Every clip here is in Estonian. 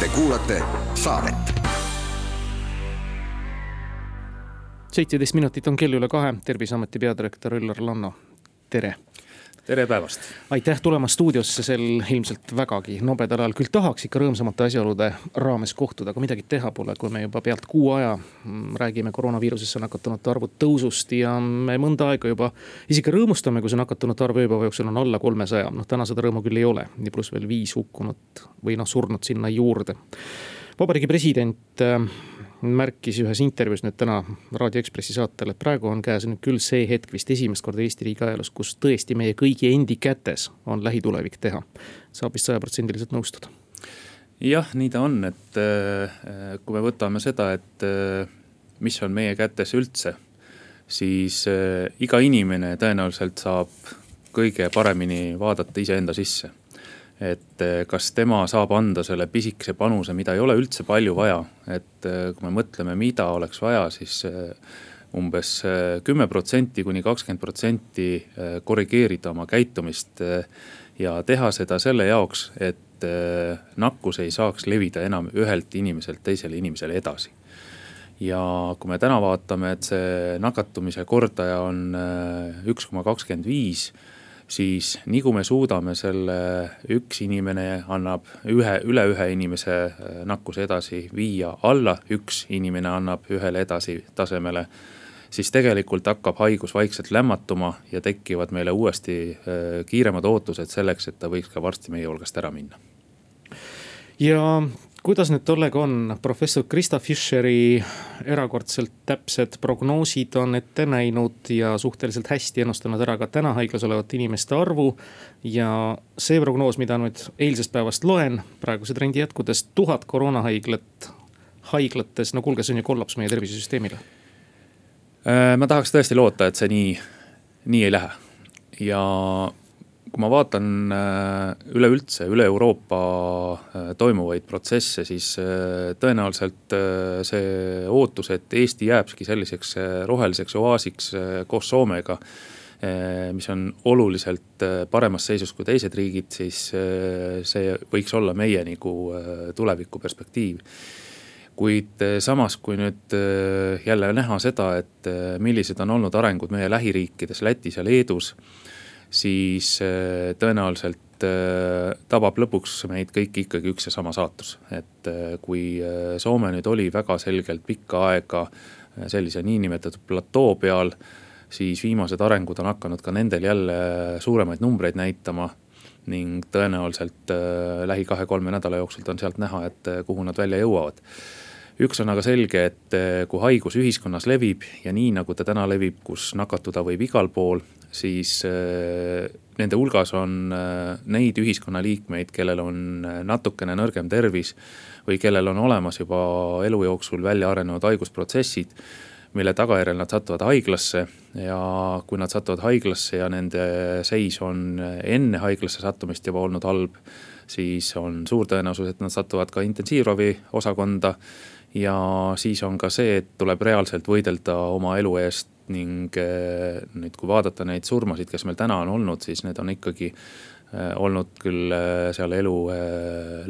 Te kuulate saadet. seitseteist minutit on kell üle kahe, Terviseameti peadirektor Üllar Lanno, tere tere päevast. aitäh tulemast stuudiosse sel ilmselt vägagi nobedal ajal, küll tahaks ikka rõõmsamate asjaolude raames kohtuda, aga midagi teha pole, kui me juba pealt kuu aja mm, räägime koroonaviirusesse nakatunute arvu tõusust ja me mõnda aega juba isegi rõõmustame, kui see nakatunute arv ööpäeva jooksul on alla kolmesaja, noh täna seda rõõmu küll ei ole, pluss veel viis hukkunut või noh, surnud sinna juurde. vabariigi president märkis ühes intervjuus nüüd täna Raadio Ekspressi saatele, et praegu on käes nüüd küll see hetk vist esimest korda Eesti riigi ajaloos, kus tõesti meie kõigi endi kätes on lähitulevik teha. saab vist sajaprotsendiliselt nõustuda. jah, nii ta on, et äh, kui me võtame seda, et äh, mis on meie kätes üldse, siis äh, iga inimene tõenäoliselt saab kõige paremini vaadata iseenda sisse et eh, kas tema saab anda selle pisikese panuse, mida ei ole üldse palju vaja, et eh, kui me mõtleme, mida oleks vaja, siis eh, umbes kümme protsenti kuni kakskümmend protsenti korrigeerida oma käitumist. ja teha seda selle jaoks, et nakkus ei saaks levida enam ühelt inimeselt teisele inimesele edasi ja kui me täna vaatame, et see nakatumise kordaja on üks koma kakskümmend viis siis nii kui me suudame selle, üks inimene annab ühe, üle ühe inimese äh, nakkuse edasi viia alla, üks inimene annab ühele edasi tasemele siis tegelikult hakkab haigus vaikselt lämmatuma ja tekivad meile uuesti äh, kiiremad ootused selleks, et ta võiks ka varsti meie hulgast ära minna. ja kuidas nüüd tollega on, professor Krista Fischeri erakordselt täpsed prognoosid on ette näinud ja suhteliselt hästi ennustanud ära ka täna haiglas olevate inimeste arvu. ja see prognoos, mida nüüd eilsest päevast loen, praeguse trendi jätkudes tuhat koroonahaiglat haiglates, no kuulge, see on ju kollaps meie tervisesüsteemile. Äh, ma tahaks tõesti loota, et see nii, nii ei lähe ja kui ma vaatan äh, üleüldse üle Euroopa äh, toimuvaid protsesse, siis äh, tõenäoliselt see ootus, et Eesti jääbki selliseks roheliseks oaasiks koos Soomega. mis on oluliselt paremas seisus kui teised riigid, siis see võiks olla meie nagu tuleviku perspektiiv kuid samas, kui nüüd jälle näha seda, et millised on olnud arengud meie lähiriikides Lätis ja Leedus siis äh, tõenäoliselt äh, tabab lõpuks meid kõiki ikkagi üks ja sama saatus. et äh, kui Soome nüüd oli väga selgelt pikka aega sellise niinimetatud platoo peal, siis viimased arengud on hakanud ka nendel jälle suuremaid numbreid näitama ning tõenäoliselt lähi kahe-kolme nädala jooksul on sealt näha, et kuhu nad välja jõuavad üks on aga selge, et kui haigus ühiskonnas levib ja nii nagu ta täna levib, kus nakatuda võib igal pool, siis äh, nende hulgas on äh, neid ühiskonnaliikmeid, kellel on natukene nõrgem tervis. või kellel on olemas juba elu jooksul välja arenenud haigusprotsessid mille tagajärjel nad satuvad haiglasse ja kui nad satuvad haiglasse ja nende seis on enne haiglasse sattumist juba olnud halb, siis on suur tõenäosus, et nad satuvad ka intensiivravi osakonda. Ja siis on ka see, et tuleb reaalselt võidelda oma elu eest ning eh, nüüd, kui vaadata neid surmasid, kes meil täna on olnud, siis need on ikkagi eh, olnud küll eh, seal elu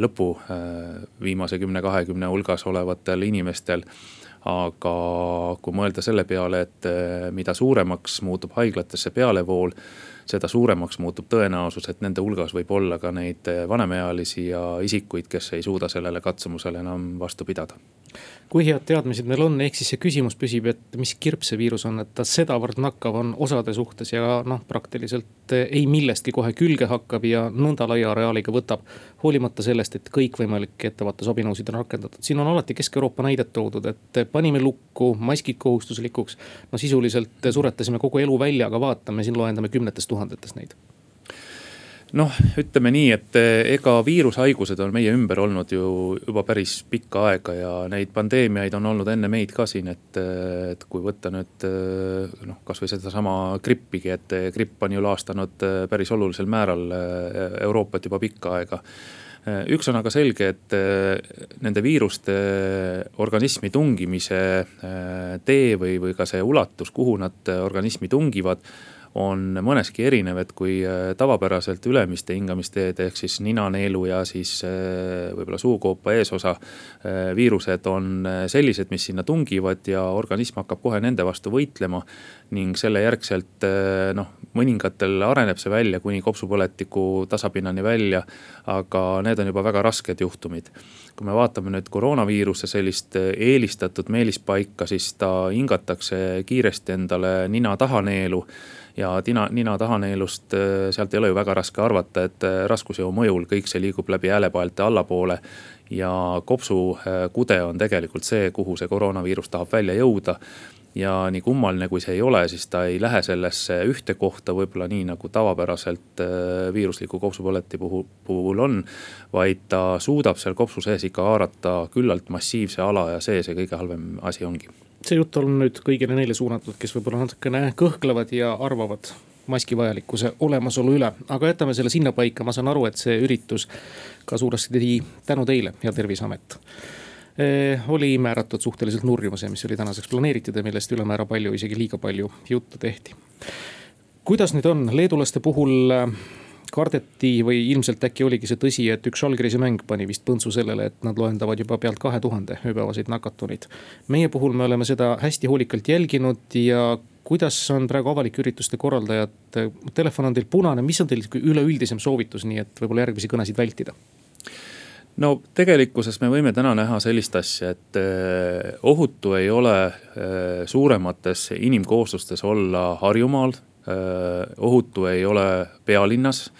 lõpu viimase kümne-kahekümne hulgas olevatel inimestel. aga kui mõelda selle peale, et mida suuremaks muutub haiglatesse pealevool seda suuremaks muutub tõenäosus, et nende hulgas võib olla ka neid vanemaealisi ja isikuid, kes ei suuda sellele katsumusele enam vastu pidada kui head teadmised meil on, ehk siis see küsimus püsib, et mis kirp see viirus on, et ta sedavõrd nakkav on osade suhtes ja noh, praktiliselt ei millestki kohe külge hakkab ja nõnda laia areaaliga võtab. hoolimata sellest, et kõikvõimalikke ettevaatusabinõusid on rakendatud, siin on alati Kesk-Euroopa näidet toodud, et panime lukku, maskid kohustuslikuks. no sisuliselt suretasime kogu elu välja, aga vaatame, siin loendame kümnetes tuhandetes neid noh, ütleme nii, et eh, ega viirushaigused on meie ümber olnud ju juba päris pikka aega ja neid pandeemiaid on olnud enne meid ka siin, et. Eh, et kui võtta nüüd eh, noh, kasvõi sedasama grippigi, et gripp on ju laastanud päris olulisel määral Euroopat juba pikka aega üks on aga selge, et nende viiruste organismi tungimise tee või, või ka see ulatus, kuhu nad organismi tungivad on mõneski erinev, et kui äh, tavapäraselt ülemiste hingamisteede ehk siis ninaneelu ja siis äh, võib-olla suukoopa eesosa äh, viirused on sellised, mis sinna tungivad ja organism hakkab kohe nende vastu võitlema. ning selle järgselt noh, mõningatel areneb see välja kuni kopsupõletiku tasapinnani välja, aga need on juba väga rasked juhtumid kui me vaatame nüüd koroonaviiruse sellist eelistatud meelispaika, siis ta hingatakse kiiresti endale nina tahaneelu ja tina, nina tahaneelust, äh, sealt ei ole ju väga raske arvata, et äh, raskusjõu mõjul kõik see liigub läbi häälepaelte allapoole. ja kopsukude äh, on tegelikult see, kuhu see koroonaviirus tahab välja jõuda ja nii kummaline, kui see ei ole, siis ta ei lähe sellesse ühte kohta võib-olla nii nagu tavapäraselt viirusliku kopsupõleti puhul, puhul on. vaid ta suudab seal kopsu sees ikka haarata küllalt massiivse ala ja see see kõige halvem asi ongi see jutt on nüüd kõigile neile suunatud, kes võib-olla natukene kõhklevad ja arvavad maski vajalikkuse olemasolu üle, aga jätame selle sinnapaika, ma saan aru, et see üritus ka suuresti tänu teile, hea terviseamet. Oli määratud suhteliselt nurjuma, see, mis oli tänaseks planeeritud ja millest ülemäära palju, isegi liiga palju juttu tehti. kuidas nüüd on, leedulaste puhul kardeti või ilmselt äkki oligi see tõsi, et üks Žalgirise mäng pani vist põntsu sellele, et nad loendavad juba pealt kahe tuhande ööpäevaseid nakatunuid. meie puhul me oleme seda hästi hoolikalt jälginud ja kuidas on praegu avalike ürituste korraldajad, telefon on teil punane, mis on teil üleüldisem soovitus, nii et võib-olla järgmisi kõnesid vältida? No tegelikkuses me võime täna näha sellist asja, et eh, ohutu ei ole eh, suuremates inimkooslustes olla Harjumaal Äh, ohutu ei ole pealinnas.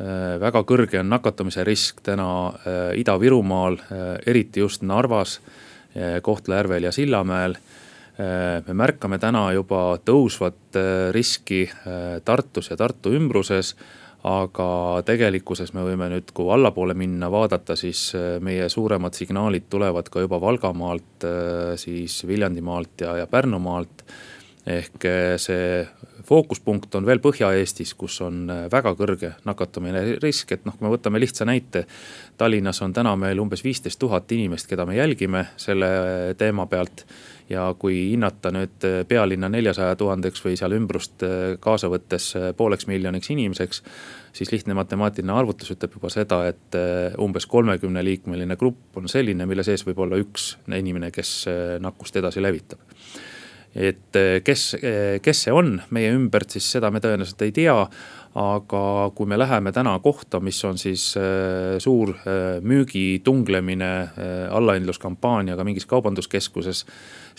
Äh, väga kõrge on nakatumise risk täna äh, Ida-Virumaal, eriti just Narvas, Kohtla-Järvel ja Sillamäel me märkame täna juba tõusvat riski Tartus ja Tartu ümbruses. Aga tegelikkuses me võime nüüd, kui allapoole minna, vaadata, siis meie suuremad signaalid tulevad ka juba Valgamaalt, siis Viljandimaalt ja, ja Pärnumaalt ehk eh, see fookuspunkt on veel Põhja-Eestis, kus on väga kõrge nakatumine risk, et noh, kui me võtame lihtsa näite. Tallinnas on täna meil umbes viisteist tuhat inimest, keda me jälgime selle teema pealt. Ja kui hinnata nüüd eh, pealinna neljasaja tuhandeks või seal ümbrust kaasa võttes pooleks miljoniks inimeseks. siis lihtne matemaatiline arvutus ütleb juba seda, et umbes kolmekümne liikmeline grupp on selline, mille sees võib olla üks inimene, kes nakkust edasi levitab et kes, kes see on meie ümbert, siis seda me tõenäoliselt ei tea. aga kui me läheme täna kohta, mis on siis suur müügitunglemine allahindluskampaaniaga mingis kaubanduskeskuses.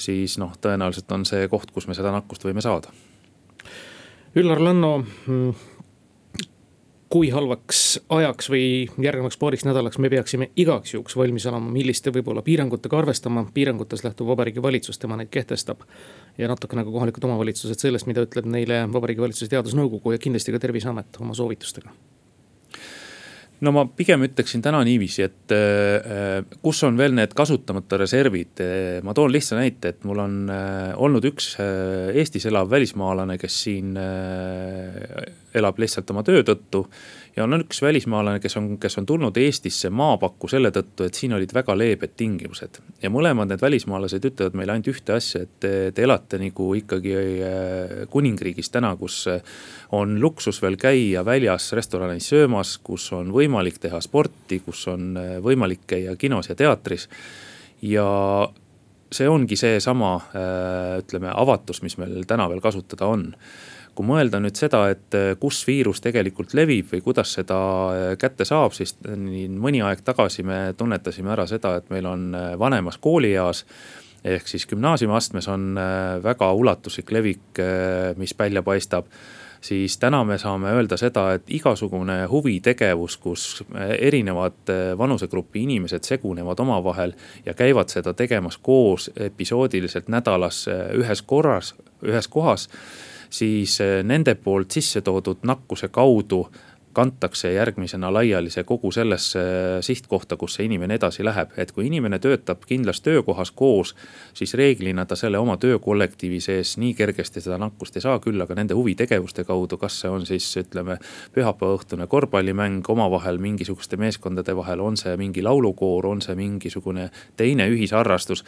Siis noh, tõenäoliselt on see koht, kus me seda nakkust võime saada. Üllar Lanno mm, kui halvaks ajaks või järgnevaks paariks nädalaks me peaksime igaks juhuks valmis olema, milliste võib-olla piirangutega arvestama, piirangutest lähtub Vabariigi Valitsus, tema neid kehtestab. ja natukene ka kohalikud omavalitsused sellest, mida ütleb neile Vabariigi Valitsuse Teadusnõukogu ja kindlasti ka Terviseamet oma soovitustega no ma pigem ütleksin täna niiviisi, et äh, kus on veel need kasutamata reservid. ma toon lihtsa näite, et mul on äh, olnud üks äh, Eestis elav välismaalane, kes siin elab lihtsalt oma töö tõttu ja on üks välismaalane, kes on, kes on tulnud Eestisse maapakku selle tõttu, et siin olid väga leebed tingimused. ja mõlemad need välismaalased ütlevad meile ainult ühte asja, et te, te elate nagu ikkagi äh, kuningriigis täna, kus on luksus veel käia väljas restoranis söömas, kus on võimalik teha sporti, kus on äh, võimalik käia kinos ja teatris. ja see ongi seesama, äh, ütleme, avatus, mis meil täna veel kasutada on kui mõelda nüüd seda, et eh, kus viirus tegelikult levib või kuidas seda eh, kätte saab, siis nii mõni aeg tagasi me tunnetasime ära seda, et meil on eh, vanemas koolieas ehk siis gümnaasiumiastmes on väga ulatuslik levik, mis välja paistab siis täna me saame öelda seda, et igasugune huvitegevus, kus erinevad vanusegrupi inimesed segunevad omavahel ja käivad seda tegemas koos episoodiliselt nädalas ühes korras, ühes kohas siis eh, nende poolt sisse toodud nakkuse kaudu kantakse järgmisena laiali see kogu sellesse eh, sihtkohta, kus see inimene edasi läheb. et kui inimene töötab kindlas töökohas koos, siis reeglina ta selle oma töökollektiivi sees nii kergesti seda nakkust ei saa, küll aga nende huvitegevuste kaudu, kas see on siis ütleme. pühapäevaõhtune korvpallimäng omavahel mingisuguste meeskondade vahel, on see mingi laulukoor, on see mingisugune teine ühisharrastus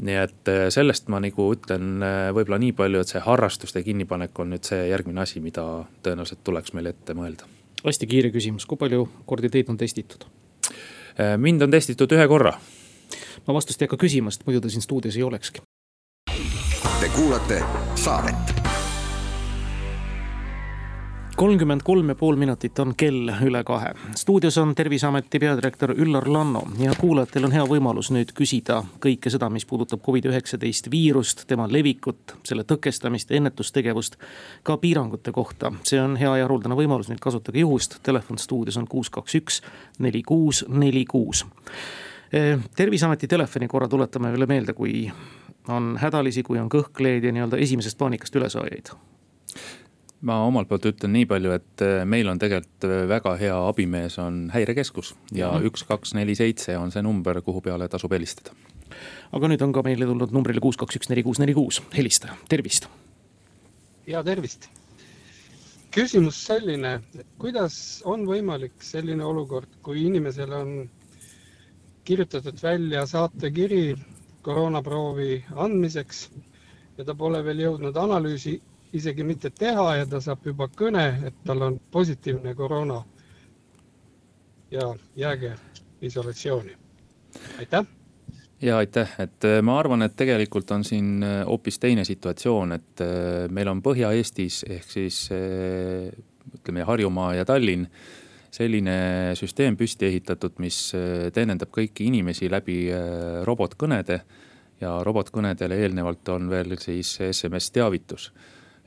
nii et äh, sellest ma nagu ütlen võib-olla nii palju, et see harrastuste kinnipanek on nüüd see järgmine asi, mida tõenäoliselt tuleks meil ette mõelda. hästi kiire küsimus, kui palju kordi teid on testitud? mind on testitud ühe korra. ma vastust ei hakka küsima, sest muidu te siin stuudios ei olekski. Te kuulate saadet kolmkümmend kolm ja pool minutit on kell üle kahe. stuudios on terviseameti peadirektor Üllar Lanno ja kuulajatel on hea võimalus nüüd küsida kõike seda, mis puudutab Covid-19 viirust, tema levikut, selle tõkestamist, ennetustegevust. ka piirangute kohta, see on hea ja haruldane võimalus, et kasutage juhust, telefon stuudios on kuus, kaks, üks, neli, kuus, neli, kuus. Eh, terviseameti telefoni korra tuletame veel meelde, kui on hädalisi, kui on kõhkleid ja nii-öelda esimesest paanikast ülesaajaid ma omalt poolt ütlen nii palju, et äh, meil on tegelikult äh, väga hea abimees, on häirekeskus ja mhm. üks, kaks, neli, seitse on see number, kuhu peale tasub helistada. aga nüüd on ka meile tulnud numbrile kuus, kaks, üks, neli, kuus, neli, kuus helistaja, tervist. ja tervist. küsimus selline, kuidas on võimalik selline olukord, kui inimesele on kirjutatud välja saatekiri koroonaproovi andmiseks ja ta pole veel jõudnud analüüsi isegi mitte teha ja ta saab juba kõne, et tal on positiivne koroona. ja jääge isolatsiooni. aitäh. ja aitäh, et äh, ma arvan, et tegelikult on siin äh, hoopis teine situatsioon, et äh, meil on Põhja-Eestis ehk siis ütleme Harjumaa ja Tallinn selline süsteem püsti ehitatud, mis teenindab kõiki inimesi läbi robotkõnede ja robotkõnedele eelnevalt on veel siis SMS teavitus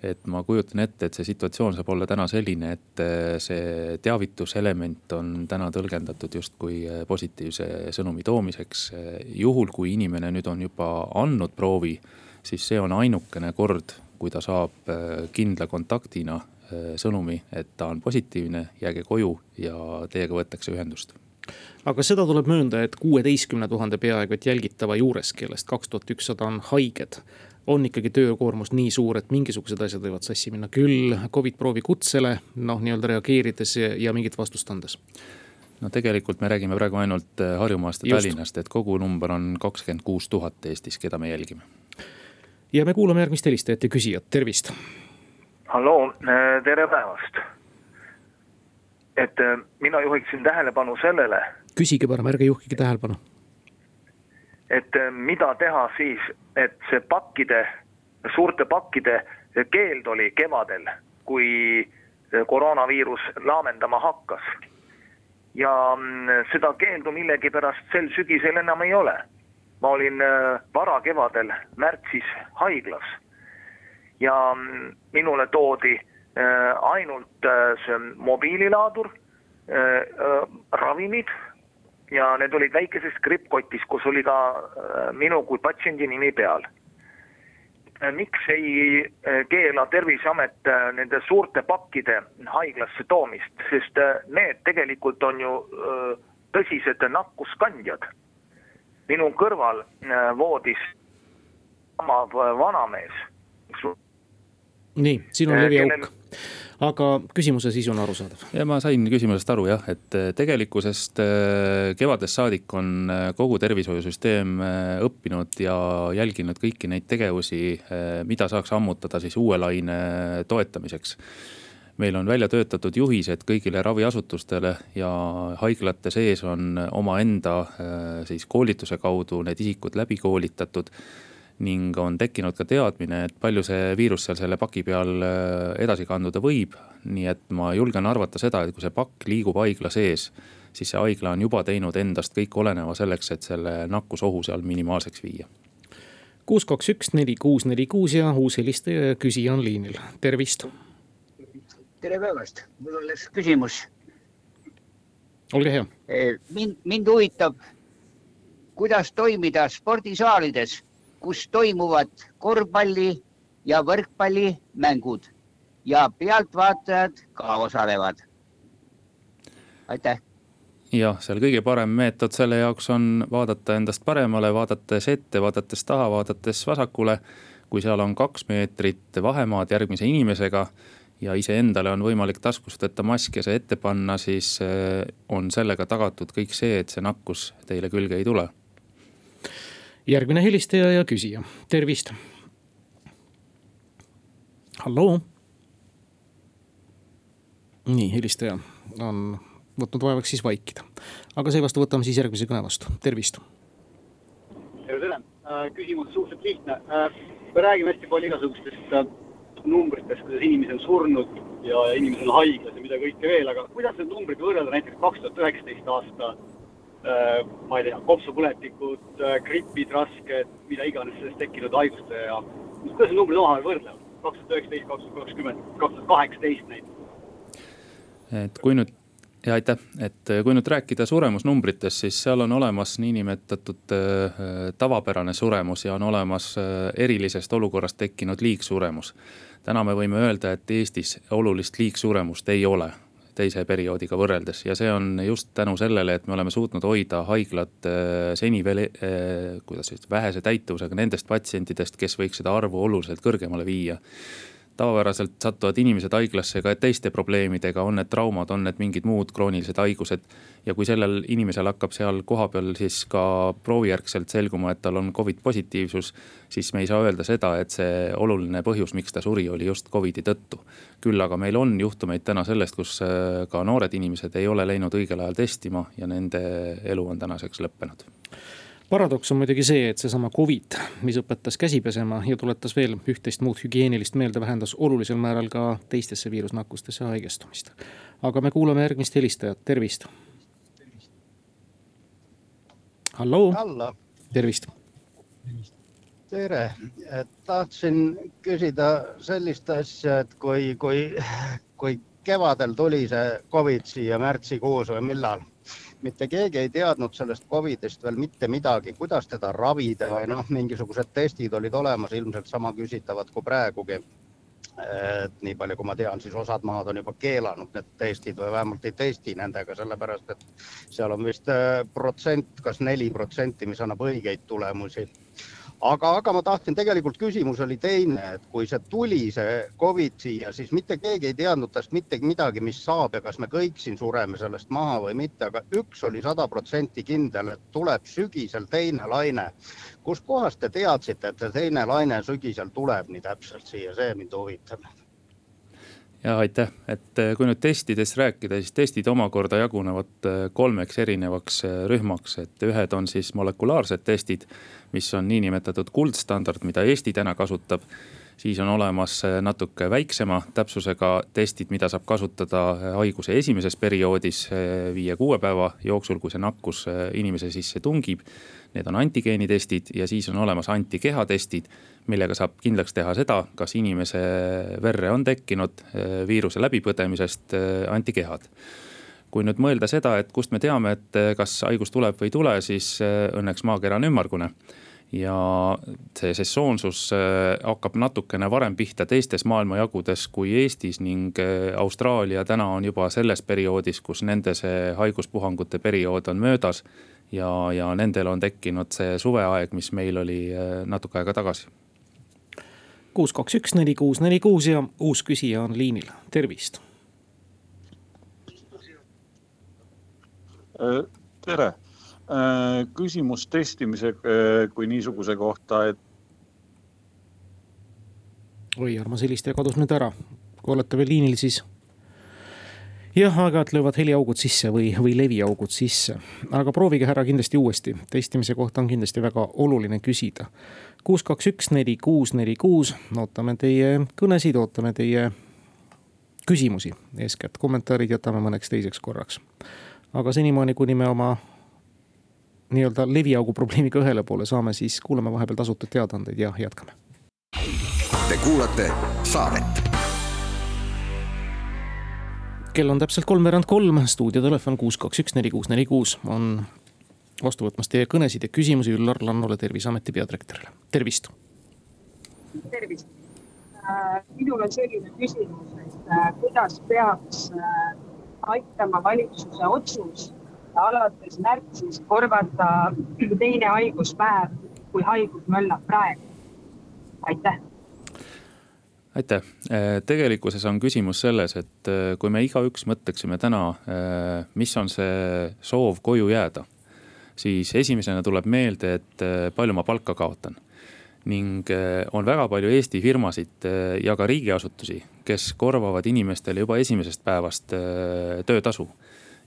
et ma kujutan ette, et see situatsioon saab olla täna selline, et äh, see teavituselement on täna tõlgendatud justkui äh, positiivse sõnumi toomiseks. juhul, kui inimene nüüd on juba andnud proovi, siis see on ainukene kord, kui ta saab äh, kindla kontaktina sõnumi, et ta on positiivne, jääge koju ja teiega võetakse ühendust aga seda tuleb möönda, et kuueteistkümne tuhande peaaegu et jälgitava juures, kellest kaks tuhat ükssada on haiged on ikkagi töökoormus nii suur, et mingisugused asjad võivad sassi minna, küll Covid proovi kutsele noh, nii-öelda reageerides ja, ja mingit vastust andes no tegelikult me räägime praegu ainult äh, Harjumaast ja Tallinnast, et kogu number on kakskümmend kuus tuhat Eestis, keda me jälgime. ja me kuulame järgmist helistajat ja küsijat, tervist. halloo, äh, tere päevast. et äh, mina juhiksin tähelepanu sellele. küsige parem, ärge juhkige tähelepanu et äh, mida teha siis, et see pakkide, suurte pakkide keeld oli kevadel, kui äh, koroonaviirus laamendama hakkas. ja mm, seda keeldu millegipärast sel sügisel enam ei ole. ma olin äh, varakevadel märtsis haiglas ja mm, minule toodi ainult see mobiililaadur, ravimid ja need olid väikeses krippkotis, kus oli ka äh, minu kui patsiendi nimi peal. Äh, miks ei äh, keela terviseamet nende suurte pakkide haiglasse toomist, sest need tegelikult on ju tõsised nakkuskandjad. minu kõrval voodis sama vanamees. nii, siin on leviauk aga küsimuse sisu on arusaadav. ja ma sain küsimusest aru jah, et äh, tegelikkusest äh, kevadest saadik on äh, kogu tervishoiusüsteem õppinud ja jälginud kõiki neid tegevusi, mida saaks ammutada siis uue laine toetamiseks meil on välja töötatud juhised kõigile raviasutustele ja haiglate sees on omaenda siis koolituse kaudu need isikud läbi koolitatud ning on tekkinud ka teadmine, et palju see viirus seal selle paki peal äh, edasi kanduda võib. nii et ma julgen arvata seda, et kui see pakk liigub haigla sees, siis see haigla on juba teinud endast kõik oleneva selleks, et selle nakkusohu seal minimaalseks viia. kuus, kaks, üks, neli, kuus, neli, kuus ja uus helistaja ja küsija on liinil, tervist. tere päevast, mul oleks küsimus. olge hea. Eh, mind, mind huvitab, kuidas toimida spordisaalides kus toimuvad korvpalli ja võrkpallimängud ja pealtvaatajad ka osalevad. aitäh. jah, seal kõige parem meetod selle jaoks on vaadata endast paremale, vaadates ette, vaadates taha, vaadates vasakule. kui seal on kaks meetrit vahemaad järgmise inimesega ja iseendale on võimalik taskust võtta mask ja see ette panna, siis eh, on sellega tagatud kõik see, et see nakkus teile külge ei tule järgmine helistaja ja küsija, tervist. halloo. nii, helistaja on võtnud vaevaks siis vaikida, aga seevastu võtame siis järgmise kõne vastu, tervist. tere, tere, äh, küsimus suhteliselt lihtne. Äh, me räägime hästi palju igasugustest äh, numbritest, kuidas inimesi on surnud ja inimesed on haiglas ja mida kõike veel, aga kuidas need numbrid võrrelda näiteks kaks tuhat üheksateist aasta ma ei tea, kopsupõletikud, äh, gripid rasked, mida iganes sellest tekkinud haiguste ja kuidas need numbrid omavahel võrdlevad? kaks tuhat üheksateist, kaks tuhat kakskümmend, kaks tuhat kaheksateist näiteks. et kui nüüd ja aitäh, et kui nüüd rääkida suremusnumbritest, siis seal on olemas niinimetatud äh, tavapärane suremus ja on olemas erilisest olukorrast tekkinud liigsuremus. täna me võime öelda, et Eestis olulist liigsuremust ei ole teise perioodiga võrreldes ja see on just tänu sellele, et me oleme suutnud hoida haiglad äh, seni veel, äh, kuidas siis vähese täituvusega nendest patsientidest, kes võiks seda arvu oluliselt kõrgemale viia tavapäraselt satuvad inimesed haiglasse ka teiste probleemidega, on need traumad, on need mingid muud kroonilised haigused. ja kui sellel inimesel hakkab seal kohapeal siis ka proovijärgselt selguma, et tal on Covid positiivsus. siis me ei saa öelda seda, et see oluline põhjus, miks ta suri, oli just Covidi tõttu. küll aga meil on juhtumeid täna sellest, kus äh, ka noored inimesed ei ole läinud õigel ajal testima ja nende elu on tänaseks lõppenud paradoks on muidugi see, et seesama Covid, mis õpetas käsi pesema ja tuletas veel üht-teist muud hügieenilist meelde, vähendas olulisel määral ka teistesse viirusnakkustesse haigestumist. aga me kuulame järgmist helistajat, tervist. halloo. tervist. tere, tahtsin küsida sellist asja, et kui, kui, kui kevadel tuli see Covid siia märtsikuus või millal mitte keegi ei teadnud sellest Covidist veel mitte midagi, kuidas teda ravida? Või noh, mingisugused testid olid olemas, ilmselt sama küsitavad kui praegugi. et nii palju, kui ma tean, siis osad maad on juba keelanud need testid või vähemalt ei testi nendega, sellepärast et seal on vist äh, protsent, kas neli protsenti, mis annab õigeid tulemusi aga, aga ma tahtsin, tegelikult küsimus oli teine, et kui see tuli, see Covid siia, siis mitte keegi ei teadnud tast mitte midagi, mis saab ja kas me kõik siin sureme sellest maha või mitte, aga üks oli sada protsenti kindel, et tuleb sügisel teine laine. kuskohast te teadsite, et see teine laine sügisel tuleb nii täpselt siia, see mind huvitab ja aitäh, et äh, kui nüüd testidest rääkida, siis testid omakorda jagunevad äh, kolmeks erinevaks äh, rühmaks, et ühed on siis molekulaarsed testid. mis on niinimetatud kuldstandard, mida Eesti täna kasutab. Siis on olemas natuke väiksema täpsusega testid, mida saab kasutada haiguse esimeses perioodis viie-kuue päeva jooksul, kui see nakkus inimese sisse tungib. Need on antigeenitestid ja siis on olemas antikehatestid, millega saab kindlaks teha seda, kas inimese verre on tekkinud viiruse läbipõdemisest eh, antikehad kui nüüd mõelda seda, et kust me teame, et kas haigus tuleb või ei tule, siis õnneks maakera on ümmargune ja see sesoonsus hakkab natukene varem pihta teistes maailmajagudes kui Eestis ning Austraalia täna on juba selles perioodis, kus nende see haiguspuhangute periood on möödas ja, ja nendel on tekkinud see suveaeg, mis meil oli äh, natuke aega tagasi. kuus, kaks, üks, neli, kuus, neli, kuus ja uus küsija on liinil, tervist. Äh, tere, äh, küsimus testimise kui niisuguse kohta, et. oi, armas helistaja kadus nüüd ära, kui olete veel liinil, siis jah, aeg-ajalt löövad heliaugud sisse või, või leviaugud sisse. aga proovige härra kindlasti uuesti, testimise kohta on kindlasti väga oluline küsida. kuus, kaks, üks, neli, kuus, neli, kuus, ootame teie kõnesid, ootame teie küsimusi, eeskätt kommentaarid jätame mõneks teiseks korraks. aga senimaani, kuni me oma nii-öelda leviaugu probleemiga ühele poole saame, siis kuulame vahepeal tasutud teadaandeid ja jätkame. Te kuulate saadet kell on täpselt kolmveerand kolm, stuudiotelefon kuus, kaks, üks, neli, kuus, neli, kuus on vastu võtmas teie kõnesid ja küsimusi Üllar Lannole, Terviseameti peadirektorile, tervist. tervist. Äh, minul on selline küsimus, et äh, kuidas peaks äh, aitama valitsuse otsus alates märtsist korvata teine haiguspäev, kui haigus möllab praegu. aitäh aitäh, äh, tegelikkuses on küsimus selles, et äh, kui me igaüks mõtleksime täna, äh, mis on see soov koju jääda. siis esimesena tuleb meelde, et palju ma palka kaotan ning on väga palju Eesti firmasid ja ka riigiasutusi, kes korvavad inimestele juba esimesest päevast töötasu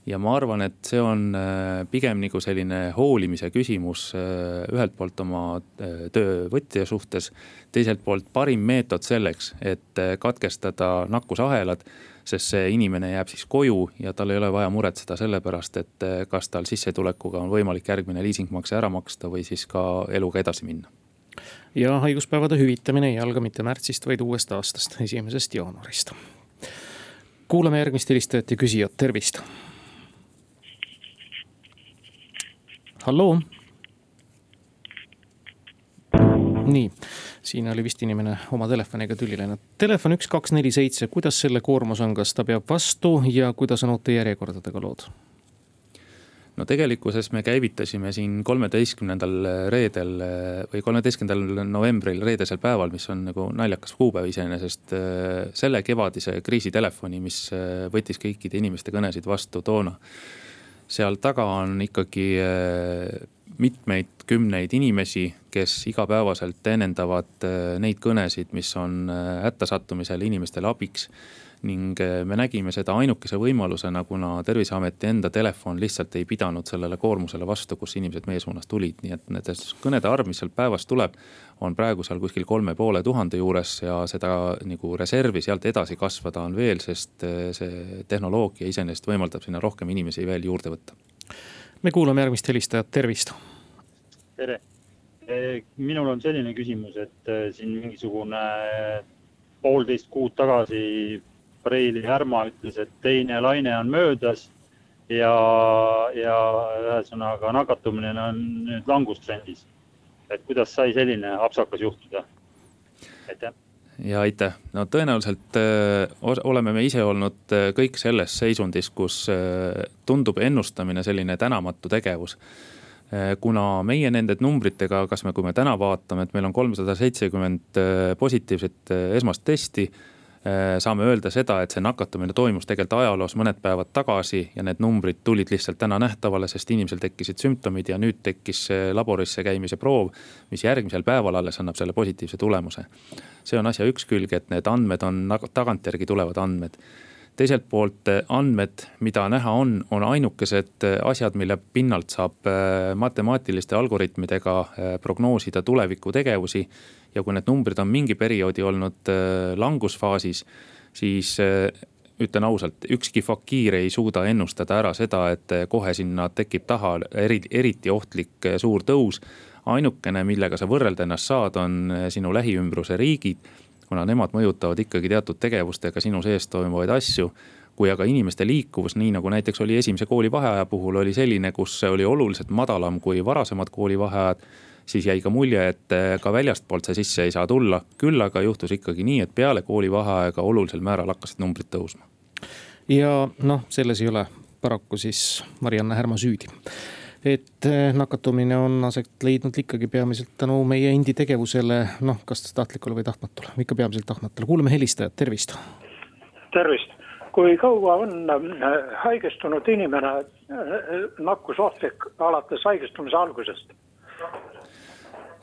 ja ma arvan, et see on äh, pigem nagu selline hoolimise küsimus äh, ühelt poolt oma äh, töövõtja suhtes. teiselt poolt parim meetod selleks, et katkestada nakkusahelad, sest see inimene jääb siis koju ja tal ei ole vaja muretseda selle pärast, et kas tal sissetulekuga on võimalik järgmine liisingmakse ära maksta või siis ka eluga edasi minna ja haiguspäevade hüvitamine ei alga mitte märtsist, vaid uuest aastast, esimesest jaanuarist. kuulame järgmist helistajat ja küsijat, tervist halloo. nii, siin oli vist inimene oma telefoniga tülli läinud. Telefon üks, kaks, neli, seitse, kuidas selle koormus on, kas ta peab vastu ja kuidas on uute järjekordadega lood? no tegelikkuses me käivitasime siin kolmeteistkümnendal reedel või kolmeteistkümnendal novembril, reedesel päeval, mis on nagu naljakas kuupäev iseenesest. selle kevadise kriisitelefoni, mis võttis kõikide inimeste kõnesid vastu toona seal taga on ikkagi äh, mitmeid kümneid inimesi, kes igapäevaselt teenindavad äh, neid kõnesid, mis on äh, hätta sattumisel inimestele abiks ning eh, me nägime seda ainukese võimalusena, kuna terviseameti enda telefon lihtsalt ei pidanud sellele koormusele vastu, kus inimesed meie suunas tulid, nii et nende kõnede arv, mis sealt päevas tuleb. on praegu seal kuskil kolme poole tuhande juures ja seda nagu reservi sealt edasi kasvada on veel, sest eh, see tehnoloogia iseenesest võimaldab sinna rohkem inimesi veel juurde võtta. me kuulame järgmist helistajat, tervist. tere, eh, minul on selline küsimus, et siin mingisugune poolteist kuud tagasi Reili Härma ütles, et teine laine on möödas ja, ja ühesõnaga nakatumine on nüüd langustrendis. et kuidas sai selline apsakas juhtuda? aitäh ja aitäh, no tõenäoliselt oleme me ise olnud kõik selles seisundis, kus tundub ennustamine selline tänamatu tegevus. kuna meie nende numbritega, kas me, kui me täna vaatame, et meil on kolmsada seitsekümmend positiivset esmast testi saame öelda seda, et see nakatumine toimus tegelikult ajaloos mõned päevad tagasi ja need numbrid tulid lihtsalt täna nähtavale, sest inimesel tekkisid sümptomid ja nüüd tekkis laborisse käimise proov. mis järgmisel päeval alles annab selle positiivse tulemuse. see on asja üks külg, et need andmed on tagantjärgi tulevad andmed teiselt poolt äh, andmed, mida näha on, on ainukesed äh, asjad, mille pinnalt saab matemaatiliste algoritmidega prognoosida tuleviku tegevusi ja kui need numbrid on mingi perioodi olnud langusfaasis, siis ütlen ausalt, ükski fakiir ei suuda ennustada ära seda, et kohe sinna tekib taha eri, eriti ohtlik suur tõus. ainukene, millega sa võrrelda ennast saad, on sinu lähiümbruse riigid, kuna nemad mõjutavad ikkagi teatud tegevustega sinu sees toimuvaid asju kui aga inimeste liikuvus, nii nagu näiteks oli esimese koolivaheaja puhul, oli selline, kus oli oluliselt madalam kui varasemad koolivaheajad siis jäi ka mulje, et eh, ka väljastpoolt see sisse ei saa tulla. küll aga juhtus ikkagi nii, et peale koolivaheaega olulisel määral hakkasid numbrid tõusma. ja noh, selles ei ole paraku siis Marianne Härma süüdi et eh, nakatumine on aset leidnud ikkagi peamiselt tänu meie endi tegevusele, noh, kas tahtlikule või tahtmatule, ikka peamiselt tahtmatule. kuulame helistajat, tervist. tervist, kui kaua on eh, haigestunud inimene nakkusohtlik alates haigestumise algusest?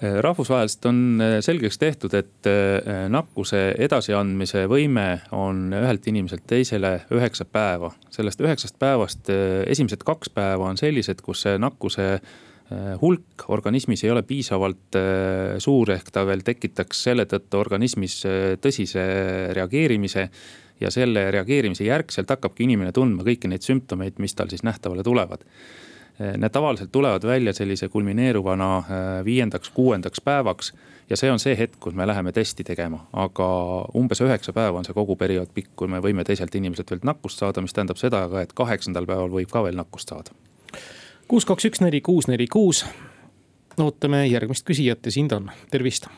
Äh, rahvusvaheliselt on äh, selgeks tehtud, et äh, nakkuse edasiandmise võime on ühelt inimeselt teisele üheksa päeva. sellest üheksast päevast esimesed kaks päeva on sellised, kus see nakkuse hulk organismis ei ole piisavalt suur, ehk ta veel tekitaks selle tõttu organismis tõsise reageerimise. ja selle reageerimise järgselt hakkabki inimene tundma kõiki neid sümptomeid, mis tal siis nähtavale tulevad need tavaliselt tulevad välja sellise kulmineeruvana eh, viiendaks-kuuendaks päevaks. ja see on see hetk, kus me läheme testi tegema, aga umbes üheksa päeva on see kogu periood pikk, kui me võime teiselt inimeselt veel nakkust saada, mis tähendab seda ka, et kaheksandal päeval võib ka veel nakkust saada. kuus, kaks, üks, neli, kuus, neli, kuus. ootame järgmist küsijat ja sind on, tervist.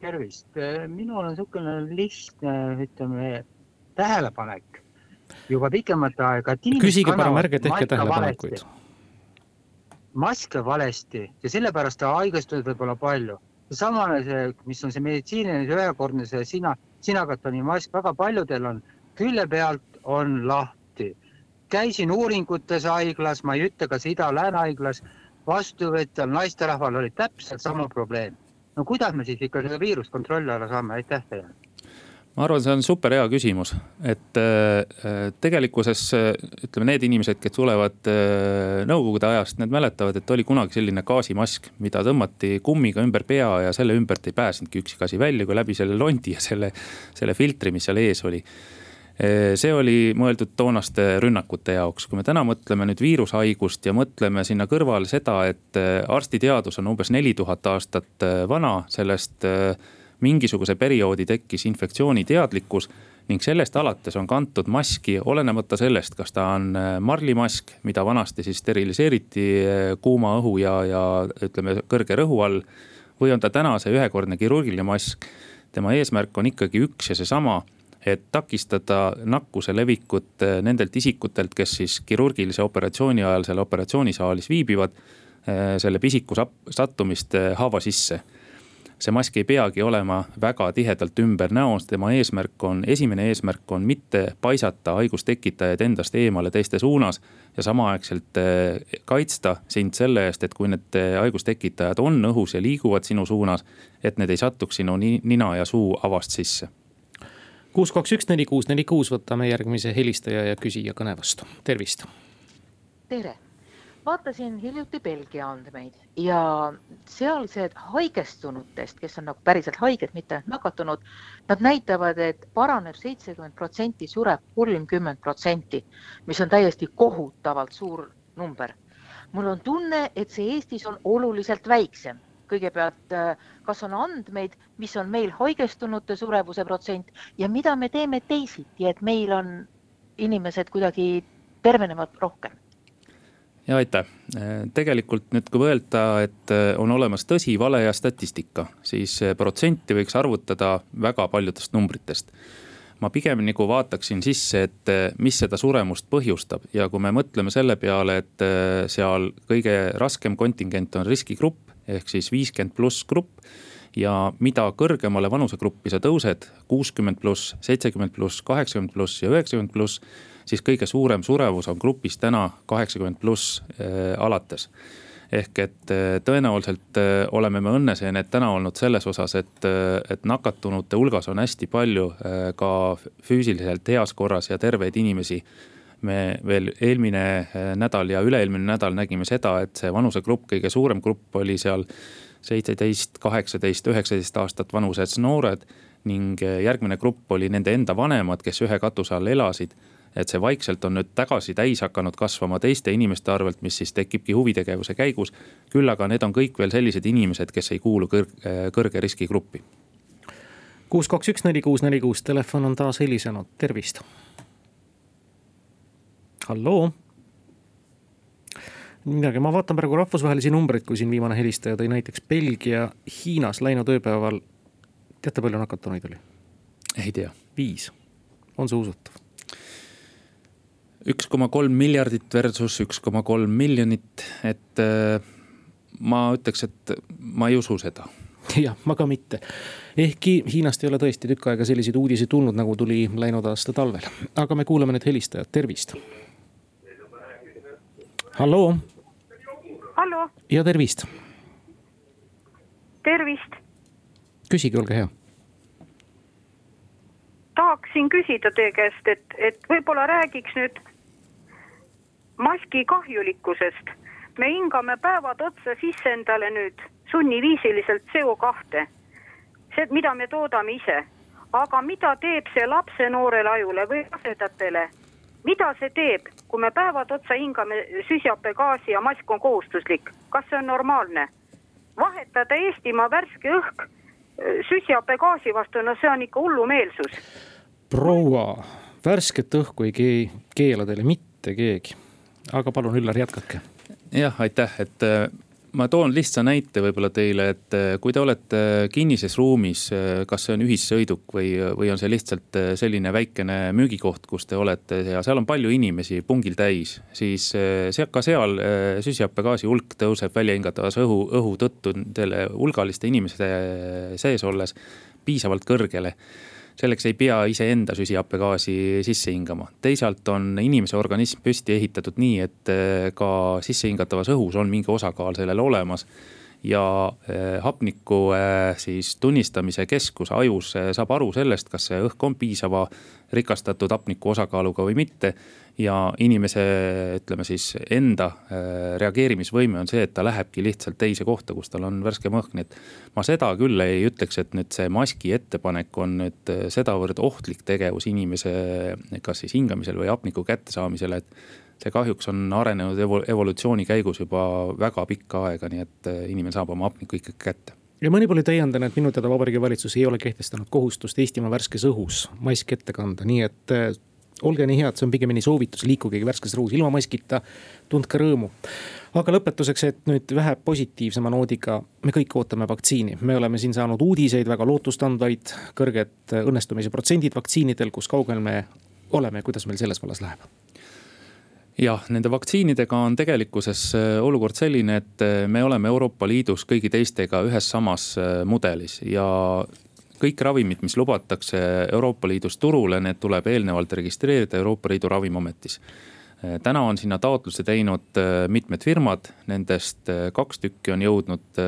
tervist, minul on sihukene lihtne, ütleme tähelepanek juba pikemat aega. küsige parem, ärge tehke tähelepanekuid. maske valesti ja sellepärast ta haigestunud võib-olla palju. samane see, mis on see meditsiiniline ühekordne see sina, sinakartoni mask, väga paljudel on külje pealt on lahti käisin uuringutes haiglas, ma ei ütle, kas Ida-Lääne haiglas, vastuvõtjal naisterahval oli täpselt sama probleem. no kuidas me siis ikka seda viirust kontrolli alla saame, aitäh teile ma arvan, see on super hea küsimus, et äh, tegelikkuses ütleme, need inimesed, kes tulevad äh, nõukogude ajast, need mäletavad, et oli kunagi selline gaasimask, mida tõmmati kummiga ümber pea ja selle ümbert ei pääsenudki üksikasi välja, kui läbi selle londi ja selle, selle filtri, mis seal ees oli. Äh, see oli mõeldud toonaste rünnakute jaoks, kui me täna mõtleme nüüd viirushaigust ja mõtleme sinna kõrvale seda, et arstiteadus on umbes neli tuhat aastat vana, sellest mingisuguse perioodi tekkis infektsiooniteadlikkus ning sellest alates on kantud maski, olenemata sellest, kas ta on äh, marlimask, mida vanasti siis steriliseeriti äh, kuuma õhu ja, ja ütleme kõrge rõhu all. või on ta täna see ühekordne kirurgiline mask. tema eesmärk on ikkagi üks ja seesama, et takistada nakkuse levikut äh, nendelt isikutelt, kes siis kirurgilise operatsiooni ajal seal operatsioonisaalis viibivad. selle pisiku sattumist haava sisse see mask ei peagi olema väga tihedalt ümber näos, tema eesmärk on, esimene eesmärk on mitte paisata haigustekitajaid endast eemale teiste suunas. ja samaaegselt eh, kaitsta sind selle eest, et kui need eh, haigustekitajad on õhus ja liiguvad sinu suunas, et need ei satuks sinu nina ja suu avast sisse kuus, kaks, üks, neli, kuus, neli, kuus, võtame järgmise helistaja ja küsija kõne vastu, tervist. tere vaatasin hiljuti Belgia andmeid ja sealsed haigestunutest, kes on nagu päriselt haiged, mitte nakatunud. Nad näitavad, et paraneb seitsekümmend protsenti, sureb kolmkümmend protsenti, mis on täiesti kohutavalt suur number. mul on tunne, et see Eestis on oluliselt väiksem. kõigepealt, äh, kas on andmeid, mis on meil haigestunute surevuse protsent ja mida me teeme teisiti, et meil on inimesed kuidagi tervenevad rohkem ja aitäh, tegelikult nüüd, kui öelda, et äh, on olemas tõsi, vale ja statistika, siis äh, protsenti võiks arvutada väga paljudest numbritest ma pigem nagu vaataksin sisse, et äh, mis seda suremust põhjustab ja kui me mõtleme selle peale, et seal kõige raskem kontingent on riskigrupp ehk siis viiskümmend pluss grupp. ja mida kõrgemale vanusegruppi sa tõused, kuuskümmend pluss, seitsekümmend pluss, kaheksakümmend pluss ja üheksakümmend pluss siis kõige suurem surevus on grupis täna kaheksakümmend pluss äh, alates ehk et äh, tõenäoliselt äh, oleme me õnneseened täna olnud selles osas, et, et nakatunute hulgas on hästi palju ka füüsiliselt heas korras ja terveid inimesi. me veel eelmine nädal ja üle-eelmine nädal nägime seda, et see vanusegrupp, kõige suurem grupp oli seal seitseteist, kaheksateist, üheksateist aastat vanused noored ning järgmine grupp oli nende enda vanemad, kes ühe katuse all elasid et see vaikselt on nüüd tagasi täis hakanud kasvama teiste inimeste arvelt, mis siis tekibki huvitegevuse käigus. küll aga need on kõik veel sellised inimesed, kes ei kuulu kõrge, kõrge riskigruppi. kuus, kaks, üks, neli, kuus, neli, kuus, telefon on taas helisenud, tervist. halloo midagi, ma vaatan praegu rahvusvahelisi numbreid, kui siin viimane helistaja tõi näiteks Belgia, Hiinas läinud ööpäeval. teate, palju nakatunuid oli? ei tea. viis, on see usutav? Üks koma kolm miljardit versus üks koma kolm miljonit, et äh, ma ütleks, et ma ei usu seda jah, ma ka mitte. ehkki Hiinast ei ole tõesti tükk aega selliseid uudiseid tulnud, nagu tuli läinud aasta talvel. aga me kuulame nüüd helistajat, tervist. halloo. hallo. ja tervist. tervist. küsige, olge hea tahaksin küsida teie käest, et, et võib-olla räägiks nüüd maski kahjulikkusest. me hingame päevad otsa sisse endale nüüd sunniviisiliselt CO2. see, mida me toodame ise. aga mida teeb see lapse noorele ajule või rasedatele? mida see teeb, kui me päevad otsa hingame süsihappegaasi ja mask on kohustuslik, kas see on normaalne? vahetada Eestimaa värske õhk süsihappegaasi vastu, no see on ikka hullumeelsus. proua, värsket õhku ei keela teile mitte keegi aga palun, Üllar, jätkake. jah, aitäh, et äh, ma toon lihtsa näite võib-olla teile, et äh, kui te olete kinnises ruumis, äh, kas see on ühissõiduk või, või on see lihtsalt selline väikene müügikoht, kus te olete ja seal on palju inimesi pungil täis. siis seal, ka seal süsihappegaasi hulk tõuseb välja hingatavas õhu, õhu tõttu selle hulgaliste inimeste sees olles piisavalt kõrgele selleks ei pea iseenda süsihappegaasi sisse hingama. teisalt on inimese organism püsti ehitatud nii, et ka sissehingatavas õhus on mingi osakaal sellel olemas ja eh, hapniku eh, siis tunnistamise keskus ajus eh, saab aru sellest, kas see õhk on piisava rikastatud hapniku osakaaluga või mitte. ja inimese, ütleme siis enda reageerimisvõime on see, et ta lähebki lihtsalt teise kohta, kus tal on värske õhk, nii et. ma seda küll ei ütleks, et nüüd see maski ettepanek on nüüd sedavõrd ohtlik tegevus inimese, kas siis hingamisel või hapniku kättesaamisel, et see kahjuks on arenenud evolutsiooni käigus juba väga pikka aega, nii et äh, inimene saab oma hapniku ikkagi kätte ja ma nii palju täiendan, et minu teada Vabariigi Valitsus ei ole kehtestanud kohustust Eestimaa värskes õhus maski ette kanda, nii et äh, olge nii head, see on pigemini soovitus, liikugegi värskes õhus ilma maskita, tundke rõõmu. aga lõpetuseks, et nüüd vähe positiivsema noodiga, me kõik ootame vaktsiini, me oleme siin saanud uudiseid, väga lootustandvaid, kõrged õnnestumise protsendid vaktsiinidel, kus kaugel me oleme, kuidas meil selles vallas läheb? Jah, nende vaktsiinidega on tegelikkuses äh, olukord selline, et äh, me oleme Euroopa Liidus kõigi teistega ühes samas äh, mudelis ja kõik ravimid, mis lubatakse Euroopa Liidus turule, need tuleb eelnevalt registreerida Euroopa Liidu Ravimiametis. täna on sinna taotluse teinud mitmed firmad, nendest kaks tükki on jõudnud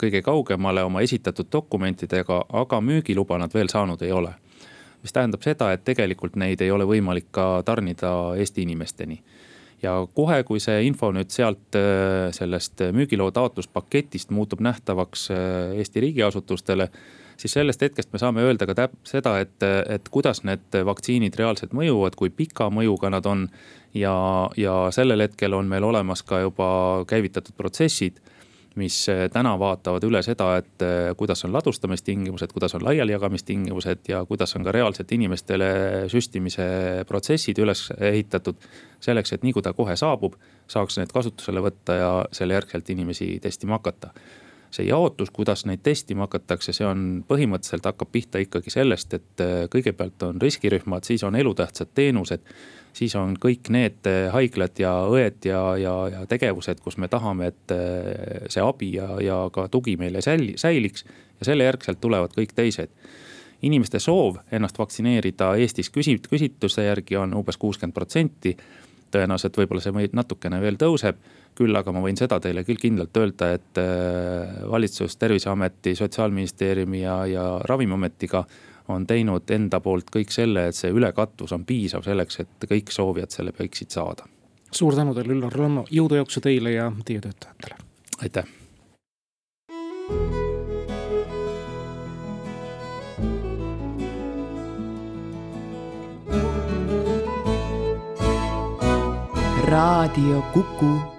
kõige kaugemale oma esitatud dokumentidega, aga müügiluba nad veel saanud ei ole. mis tähendab seda, et tegelikult neid ei ole võimalik ka tarnida Eesti inimesteni ja kohe, kui see info nüüd sealt äh, sellest müügiloa taotluspaketist muutub nähtavaks äh, Eesti riigiasutustele siis sellest hetkest me saame öelda ka täp-, seda, et, et kuidas need vaktsiinid reaalselt mõjuvad, kui pika mõjuga nad on. ja, ja sellel hetkel on meil olemas ka juba käivitatud protsessid mis eh, täna vaatavad üle seda, et eh, kuidas on ladustamistingimused, kuidas on laialijagamistingimused ja kuidas on ka reaalselt inimestele süstimise protsessid üles ehitatud. selleks, et nii kui ta kohe saabub, saaks need kasutusele võtta ja selle järgselt inimesi testima hakata see jaotus, kuidas neid testima hakatakse, see on põhimõtteliselt hakkab pihta ikkagi sellest, et äh, kõigepealt on riskirühmad, siis on elutähtsad teenused. siis on kõik need äh, haiglad ja õed ja, ja, ja tegevused, kus me tahame, et äh, see abi ja, ja ka tugi meile säil-, säiliks. ja selle järgselt tulevad kõik teised inimeste soov ennast vaktsineerida Eestis küsit-, küsitluse järgi on umbes kuuskümmend protsenti tõenäoliselt võib-olla see natukene veel tõuseb. Küll aga ma võin seda teile küll kindlalt öelda, et äh, valitsus, terviseameti, sotsiaalministeeriumi ja, ja ravimiametiga on teinud enda poolt kõik selle, et see ülekatvus on piisav selleks, et kõik soovijad selle võiksid saada. suur tänu teile, Üllar Lanno, jõudu, jaksu teile ja teie töötajatele. aitäh raadio Kuku